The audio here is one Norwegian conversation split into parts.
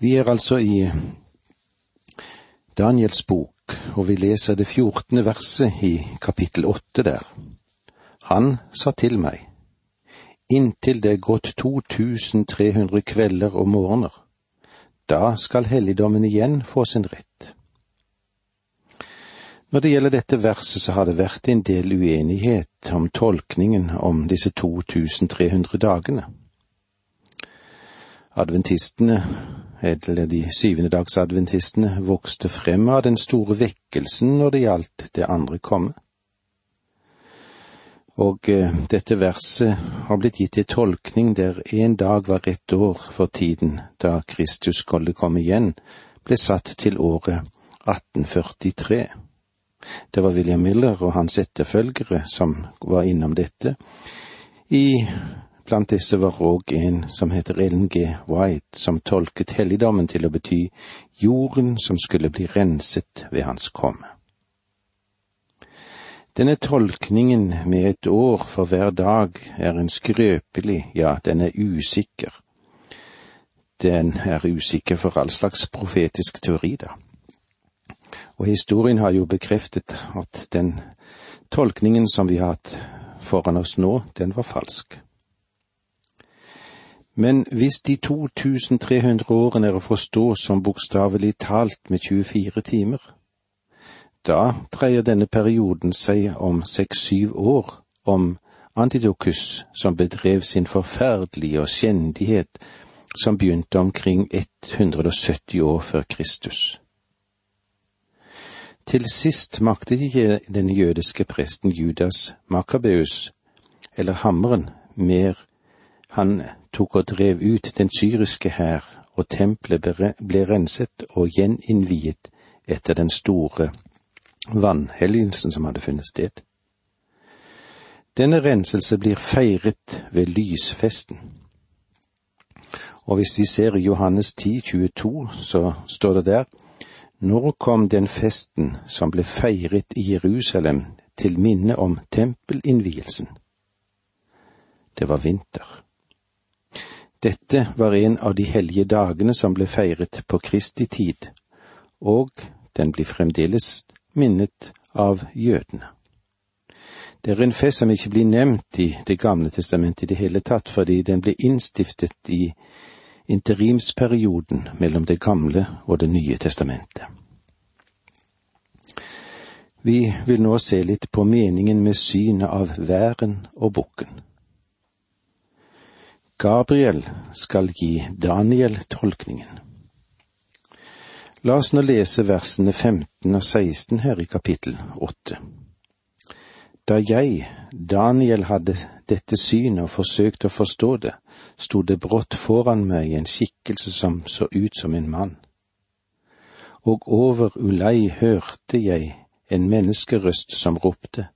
Vi er altså i Daniels bok, og vi leser det fjortende verset i kapittel åtte der. Han sa til meg, inntil det er gått 2300 kvelder og morgener, da skal helligdommen igjen få sin rett. Når det gjelder dette verset, så har det vært en del uenighet om tolkningen om disse 2300 dagene. Adventistene eller de syvendedagsadventistene, vokste frem av den store vekkelsen når det gjaldt det andre komme. Og eh, dette verset har blitt gitt i tolkning der en dag var ett år for tiden da Kristus skulle komme igjen, ble satt til året 1843. Det var William Miller og hans etterfølgere som var innom dette i Blant disse var òg en som heter Ellen G. White, som tolket helligdommen til å bety jorden som skulle bli renset ved hans komme. Denne tolkningen med et år for hver dag er en skrøpelig, ja, den er usikker. Den er usikker for all slags profetisk teori, da. Og historien har jo bekreftet at den tolkningen som vi har hatt foran oss nå, den var falsk. Men hvis de 2300 årene er å forstå som bokstavelig talt med 24 timer, da dreier denne perioden seg om seks–syv år, om Antidokus som bedrev sin forferdelige og skjendighet som begynte omkring 170 år før Kristus. Til sist maktet ikke den jødiske presten Judas Makabeus, eller hammeren, mer han tok og drev ut den syriske hær, og tempelet ble renset og gjeninnviet etter den store vannhelligelsen som hadde funnet sted. Denne renselse blir feiret ved lysfesten. Og hvis vi ser i Johannes 10, 22, så står det der, Nå kom den festen som ble feiret i Jerusalem til minne om tempelinnvielsen. Det var vinter. Dette var en av de hellige dagene som ble feiret på Kristi tid, og den blir fremdeles minnet av jødene. Det er en fest som ikke blir nevnt i Det gamle testamentet i det hele tatt, fordi den ble innstiftet i interimsperioden mellom Det gamle og Det nye testamentet. Vi vil nå se litt på meningen med synet av væren og bukken. Gabriel skal gi Daniel tolkningen. La oss nå lese versene 15 og 16 her i kapittel 8. Da jeg, Daniel, hadde dette synet og forsøkte å forstå det, sto det brått foran meg en skikkelse som så ut som en mann. Og over Ulei hørte jeg en menneskerøst som ropte,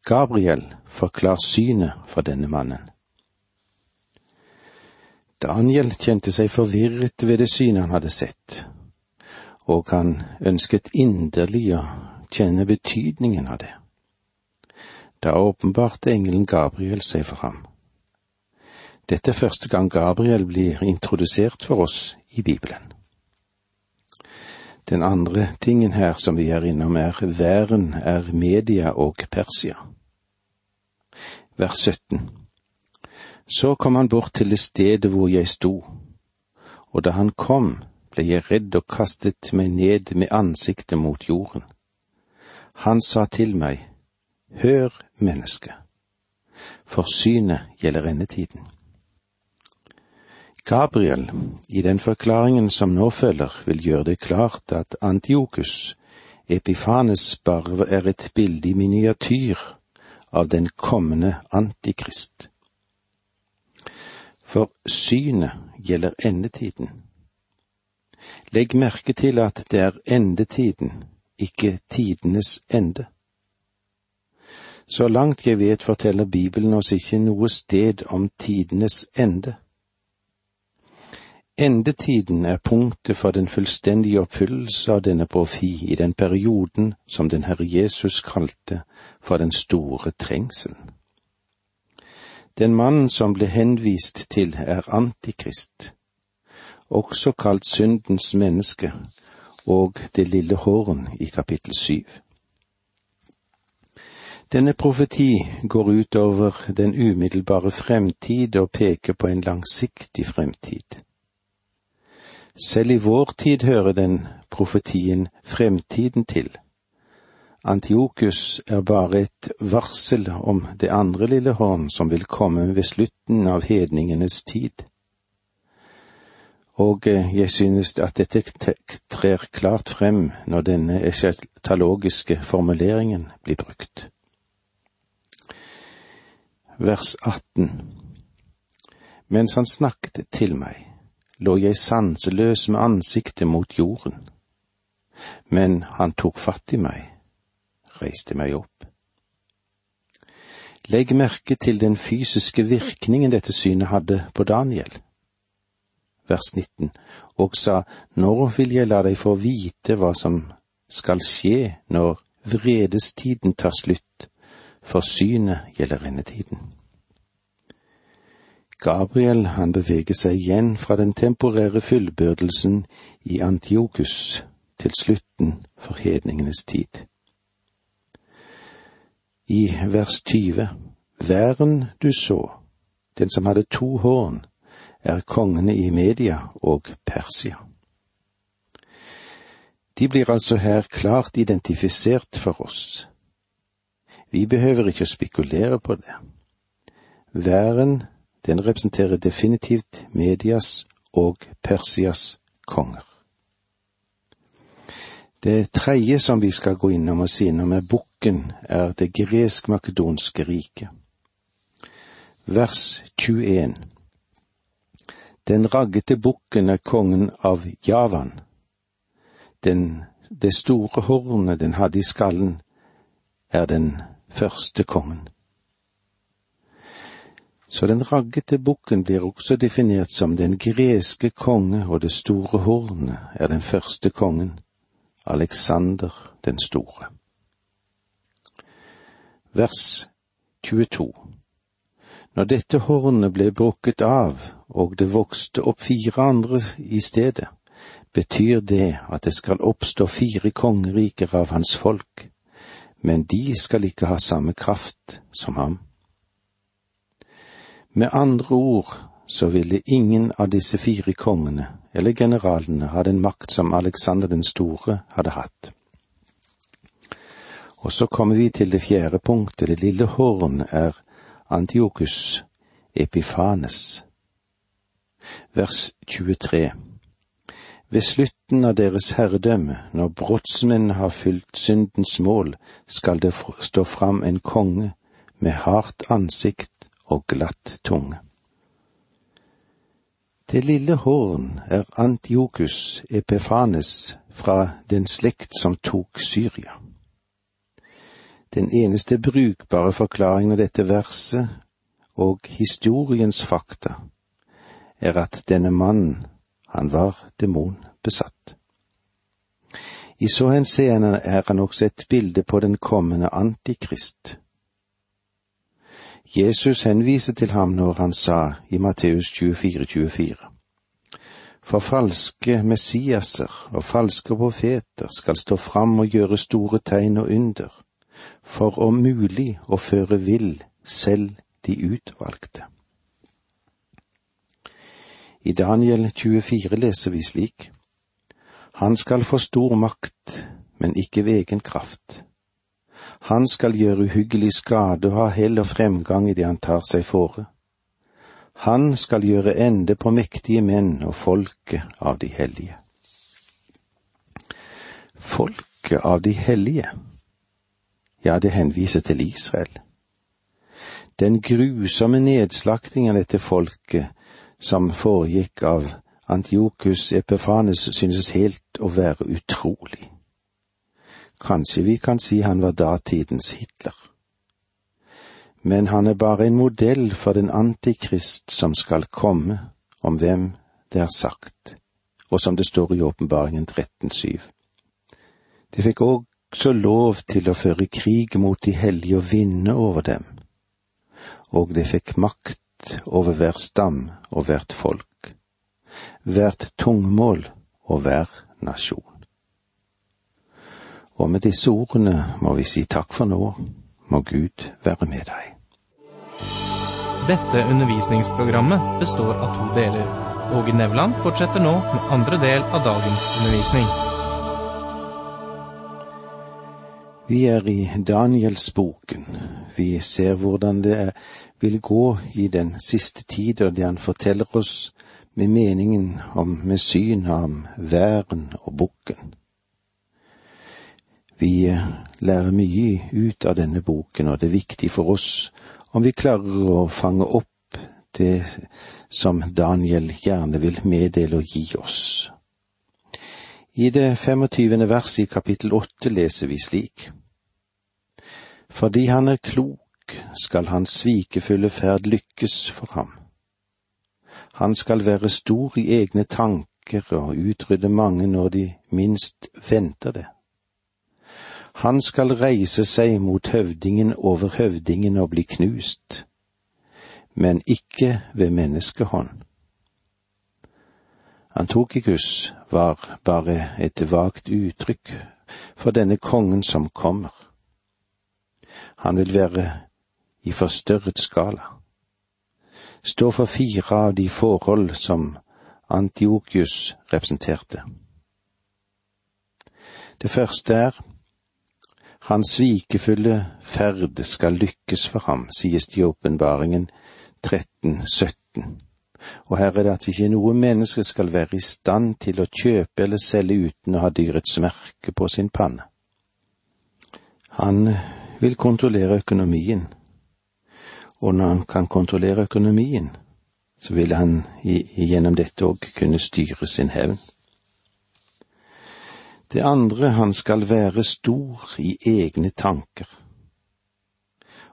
Gabriel, forklar synet for denne mannen. Daniel kjente seg forvirret ved det synet han hadde sett, og han ønsket inderlig å kjenne betydningen av det. Da åpenbarte engelen Gabriel seg for ham. Dette er første gang Gabriel blir introdusert for oss i Bibelen. Den andre tingen her som vi er innom, er væren er Media og Persia. Vers 17. Så kom han bort til det stedet hvor jeg sto, og da han kom, ble jeg redd og kastet meg ned med ansiktet mot jorden. Han sa til meg, Hør, menneske, for synet gjelder endetiden. Gabriel, i den forklaringen som nå følger, vil gjøre det klart at Antiokus Epifanes barv, er et bilde i miniatyr av den kommende Antikrist for synet gjelder endetiden. Legg merke til at det er endetiden, ikke tidenes ende. Så langt jeg vet, forteller Bibelen oss ikke noe sted om tidenes ende. Endetiden er punktet for den fullstendige oppfyllelse av denne profi i den perioden som den Herre Jesus kalte for den store trengselen. Den mannen som ble henvist til, er Antikrist, også kalt syndens menneske, og det lille håren i kapittel syv. Denne profeti går ut over den umiddelbare fremtid og peker på en langsiktig fremtid. Selv i vår tid hører den profetien fremtiden til. Antiokus er bare et varsel om det andre lille horn som vil komme ved slutten av hedningenes tid. Og eh, jeg synes at dette trer klart frem når denne eschatologiske formuleringen blir brukt. Vers 18 Mens han snakket til meg, lå jeg sanseløs med ansiktet mot jorden. Men han tok fatt i meg, reiste meg opp. Legg merke til den fysiske virkningen dette synet hadde på Daniel. Vers 19, og sa, Når vil jeg la deg få vite hva som skal skje når vredestiden tar slutt, for synet gjelder endetiden. Gabriel han beveger seg igjen fra den temporære fullbyrdelsen i Antiokus til slutten for hedningenes tid. I vers 20 Væren du så, den som hadde to horn, er kongene i Media og Persia. De blir altså her klart identifisert for oss. Vi behøver ikke å spekulere på det. Væren den representerer definitivt Medias og Persias konger. Det tredje som vi skal gå innom og si noe med bukken, er det gresk-makedonske riket. Vers 21 Den raggete bukken er kongen av Javan. Den, det store hornet den hadde i skallen, er den første kongen. Så den raggete bukken blir også definert som den greske konge, og det store hornet er den første kongen, Alexander den store. Vers 22 Når dette hornet ble brukket av, og det vokste opp fire andre i stedet, betyr det at det skal oppstå fire kongeriker av hans folk, men de skal ikke ha samme kraft som ham. Med andre ord så ville ingen av disse fire kongene eller generalene ha den makt som Alexander den store hadde hatt. Og så kommer vi til det fjerde punktet, det lille horn er Antiokus Epifanes. Vers 23 Ved slutten av deres herredømme, når brottsmennene har fylt syndens mål, skal det stå fram en konge med hardt ansikt og glatt tunge. Det lille horn er Antiokus Epifanes fra den slekt som tok Syria. Den eneste brukbare forklaringen av dette verset og historiens fakta er at denne mannen, han var demonbesatt. I så henseende er han også et bilde på den kommende antikrist, Jesus henviser til ham når han sa i Matteus 24, 24. For falske Messiaser og falske profeter skal stå fram og gjøre store tegn og under, for om mulig å føre vill selv de utvalgte. I Daniel 24 leser vi slik. Han skal få stor makt, men ikke ved egen kraft. Han skal gjøre uhyggelig skade og ha hell og fremgang i det han tar seg fore. Han skal gjøre ende på mektige menn og folket av de hellige. Folket av de hellige, ja, det henviser til Israel. Den grusomme nedslaktingen av dette folket som foregikk av Antiokus Epifanes, synes helt å være utrolig. Kanskje vi kan si han var datidens Hitler. Men han er bare en modell for den antikrist som skal komme, om hvem det er sagt, og som det står i Åpenbaringen 13.7. De fikk også lov til å føre krig mot de hellige og vinne over dem, og de fikk makt over hver stam og hvert folk. hvert tungmål og hver nasjon. Og med disse ordene må vi si takk for nå, må Gud være med deg. Dette undervisningsprogrammet består av to deler. Åge Nevland fortsetter nå med andre del av dagens undervisning. Vi er i Danielsboken. Vi ser hvordan det vil gå i den siste tid, og det han forteller oss med meningen om med synet om væren og bukken. Vi lærer mye ut av denne boken, og det er viktig for oss om vi klarer å fange opp det som Daniel gjerne vil meddele og gi oss. I det 25. verset i kapittel 8 leser vi slik. Fordi han er klok, skal hans svikefulle ferd lykkes for ham. Han skal være stor i egne tanker og utrydde mange når de minst venter det. Han skal reise seg mot høvdingen over høvdingen og bli knust, men ikke ved menneskehånd. Antokikus var bare et vagt uttrykk for denne kongen som kommer. Han vil være i forstørret skala. Stå for fire av de forhold som Antiokius representerte. Det første er hans svikefulle ferd skal lykkes for ham, sies det i åpenbaringen 1317. Og her er det at ikke noe menneske skal være i stand til å kjøpe eller selge uten å ha dyrets merke på sin panne. Han vil kontrollere økonomien, og når han kan kontrollere økonomien, så vil han gjennom dette òg kunne styre sin hevn. Det andre, han skal være stor i egne tanker.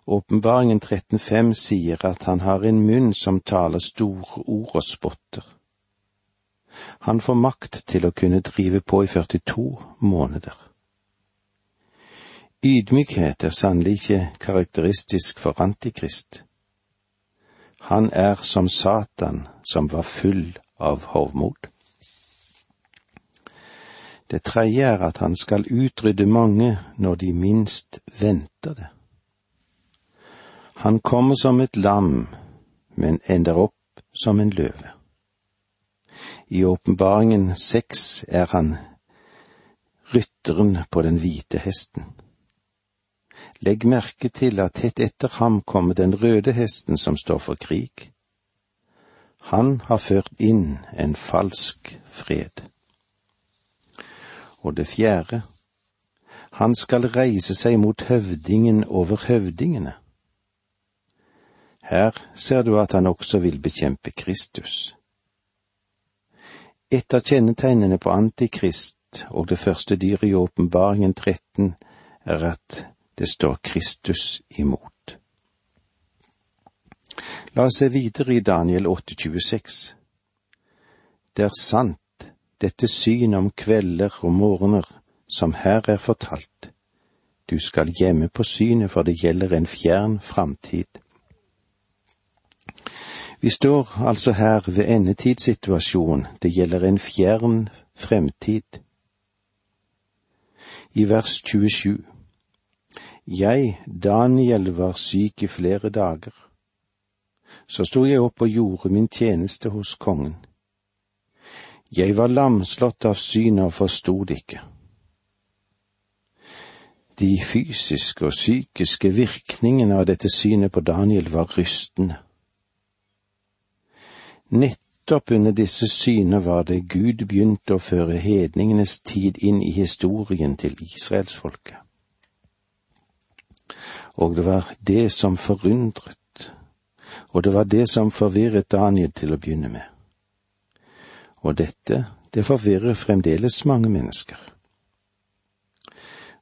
Åpenbaringen 13.5 sier at han har en munn som taler store ord og spotter. Han får makt til å kunne drive på i 42 måneder. Ydmykhet er sannelig ikke karakteristisk for Antikrist. Han er som Satan, som var full av hovmod. Det tredje er at han skal utrydde mange når de minst venter det. Han kommer som et lam, men ender opp som en løve. I åpenbaringen seks er han rytteren på den hvite hesten. Legg merke til at tett etter ham kommer den røde hesten som står for krig. Han har ført inn en falsk fred. Og det fjerde, han skal reise seg mot høvdingen over høvdingene. Her ser du at han også vil bekjempe Kristus. Et av kjennetegnene på Antikrist og det første dyret i åpenbaringen 13 er at det står Kristus imot. La oss se videre i Daniel 8,26. Det er sant, dette syn om kvelder og morgener som her er fortalt. Du skal gjemme på synet, for det gjelder en fjern framtid. Vi står altså her ved endetidssituasjonen, det gjelder en fjern fremtid. I vers 27 jeg, Daniel, var syk i flere dager. Så sto jeg opp og gjorde min tjeneste hos kongen. Jeg var lamslått av synet og forsto det ikke. De fysiske og psykiske virkningene av dette synet på Daniel var rystende. Nettopp under disse syner var det Gud begynte å føre hedningenes tid inn i historien til israelsfolket og det var det som forundret, og det var det som forvirret Daniel til å begynne med. Og dette, det forvirrer fremdeles mange mennesker.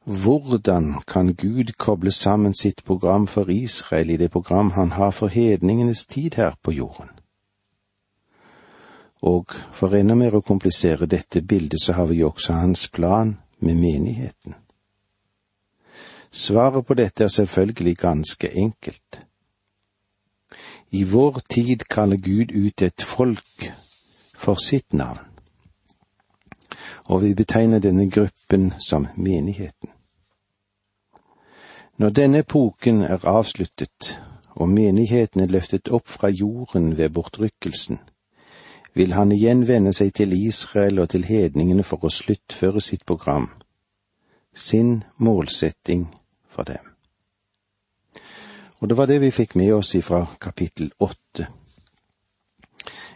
Hvordan kan Gud koble sammen sitt program for Israel i det program han har for hedningenes tid her på jorden? Og for enda mer å komplisere dette bildet, så har vi jo også hans plan med menigheten. Svaret på dette er selvfølgelig ganske enkelt. I vår tid kaller Gud ut et folk for sitt navn. Og vi betegner denne gruppen som menigheten. Når denne epoken er avsluttet, og menigheten er løftet opp fra jorden ved bortrykkelsen, vil han igjen vende seg til Israel og til hedningene for å sluttføre sitt program, sin målsetting for dem. Og det var det vi fikk med oss ifra kapittel åtte.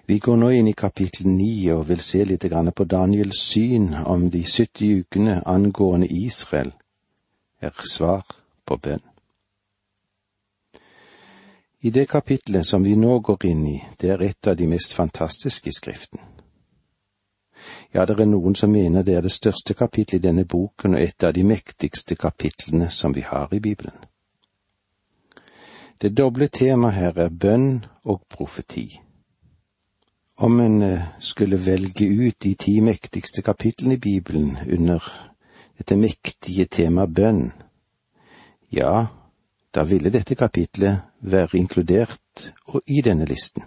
Vi går nå inn i kapittel ni og vil se litt på Daniels syn om de 70 ukene angående Israel, er svar på bønn. I det kapitlet som vi nå går inn i, det er et av de mest fantastiske i Skriften. Ja, det er noen som mener det er det største kapittelet i denne boken og et av de mektigste kapitlene som vi har i Bibelen. Det doble temaet her er bønn og profeti. Om en eh, skulle velge ut de ti mektigste kapitlene i Bibelen under dette mektige temaet bønn, ja, da ville dette kapitlet være inkludert i denne listen.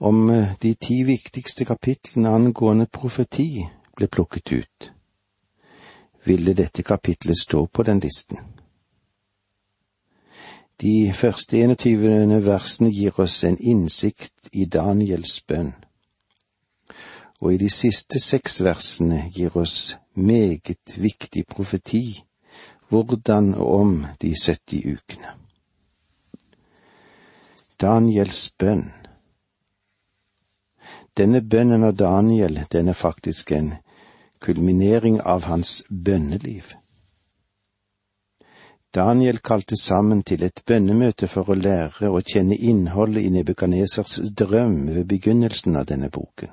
Om eh, de ti viktigste kapitlene angående profeti ble plukket ut, ville dette kapitlet stå på den listen. De første 21 versene gir oss en innsikt i Daniels bønn, og i de siste seks versene gir oss meget viktig profeti hvordan og om de 70 ukene. Daniels bønn. Denne bønnen av Daniel, den er faktisk en kulminering av hans bønneliv. Daniel kalte sammen til et bønnemøte for å lære å kjenne innholdet i Nebukadnesers drøm ved begynnelsen av denne boken.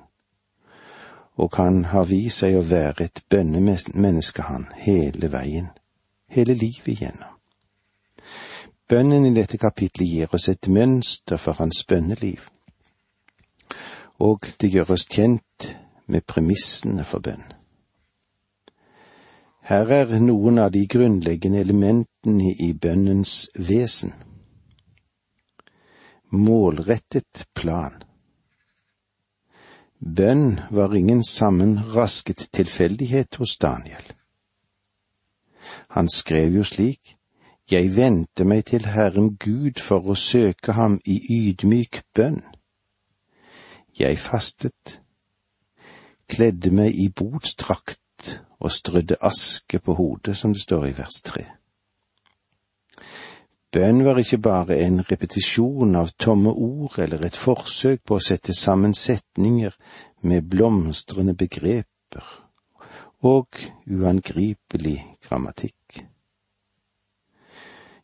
Og han har vist seg å være et bønnemenneske, han, hele veien, hele livet igjennom. Bønnen i dette kapitlet gir oss et mønster for hans bønneliv, og det gjør oss kjent med premissene for bønn. Her er noen av de grunnleggende elementene i bønnens vesen. Målrettet plan. Bønn var ingen sammenrasket tilfeldighet hos Daniel. Han skrev jo slik, Jeg vendte meg til Herren Gud for å søke ham i ydmyk bønn. Jeg fastet, kledde meg i botsdrakt og strødde aske på hodet, som det står i vers tre. Bønn var ikke bare en repetisjon av tomme ord eller et forsøk på å sette sammen setninger med blomstrende begreper og uangripelig grammatikk.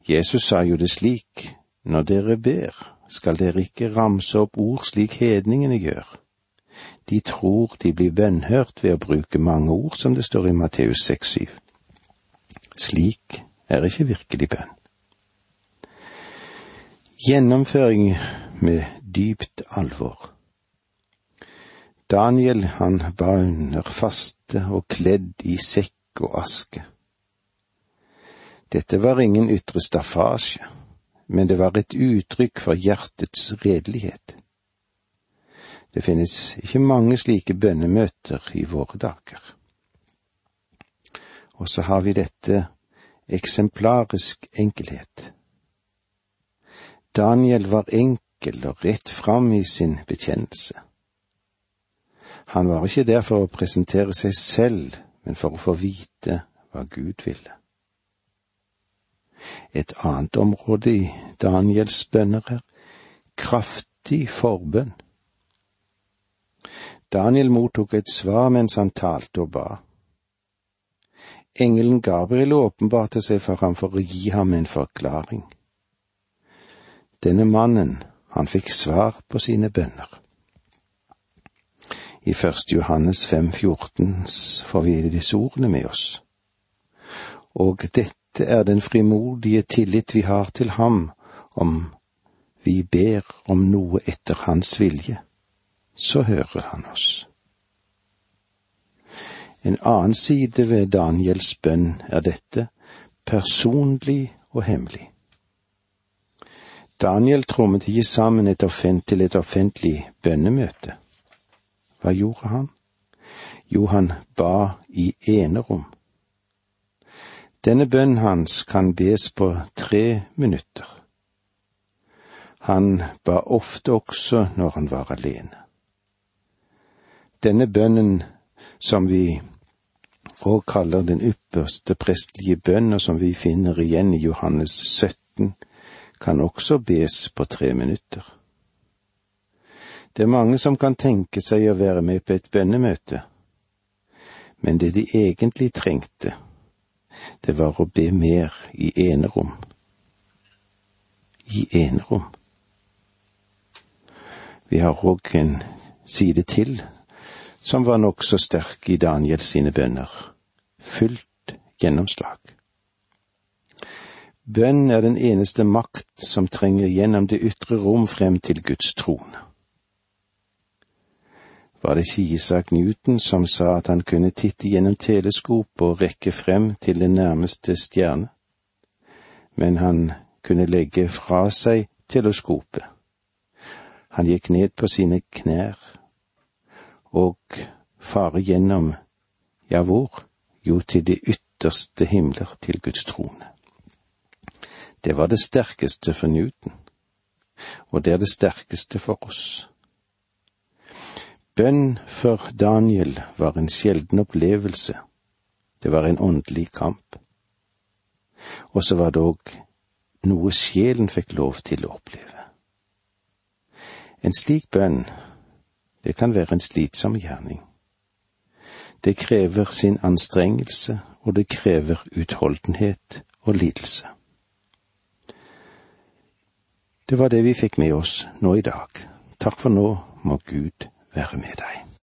Jesus sa jo det slik, når dere ber, skal dere ikke ramse opp ord slik hedningene gjør de tror de blir bønnhørt ved å bruke mange ord, som det står i Matteus 6,7. Slik er ikke virkelig bønn. Gjennomføring med dypt alvor. Daniel han ba under faste og kledd i sekk og aske. Dette var ingen ytre staffasje, men det var et uttrykk for hjertets redelighet. Det finnes ikke mange slike bønnemøter i våre dager. Og så har vi dette eksemplarisk enkelhet. Daniel var enkel og rett fram i sin bekjennelse. Han var ikke der for å presentere seg selv, men for å få vite hva Gud ville. Et annet område i Daniels bønner er kraftig forbønn. Daniel mottok et svar mens han talte og ba. Engelen Gabriel åpenbarte seg for ham for å gi ham en forklaring. Denne mannen, han fikk svar på sine bønner. I 1. Johannes 5,14 får vi disse ordene med oss. Og dette er den frimodige tillit vi har til ham om vi ber om noe etter hans vilje så hører han oss. En annen side ved Daniels bønn er dette, personlig og hemmelig. Daniel trommet ikke sammen et til et offentlig bønnemøte. Hva gjorde han? Jo, han ba i enerom. Denne bønnen hans kan bes på tre minutter. Han ba ofte også når han var alene. Denne bønnen, som vi òg kaller den ypperste prestelige bønn, og som vi finner igjen i Johannes 17, kan også bes på tre minutter. Det er mange som kan tenke seg å være med på et bønnemøte, men det de egentlig trengte, det var å be mer i enerom. I enerom. Vi har òg en side til som var nokså sterk i Daniels sine bønner. Fullt gjennomslag. Bønn er den eneste makt som trenger gjennom det ytre rom frem til Guds trone. Var det ikke Isak Newton som sa at han kunne titte gjennom teleskop og rekke frem til den nærmeste stjerne? Men han kunne legge fra seg teleskopet. Han gikk ned på sine knær og fare gjennom, ja hvor, jo til de ytterste himler til Guds trone. Det var det sterkeste for Newton, og det er det sterkeste for oss. Bønn for Daniel var en sjelden opplevelse, det var en åndelig kamp. Og så var det òg noe sjelen fikk lov til å oppleve. En slik bønn, det kan være en slitsom gjerning. Det krever sin anstrengelse, og det krever utholdenhet og lidelse. Det var det vi fikk med oss nå i dag. Takk for nå må Gud være med deg.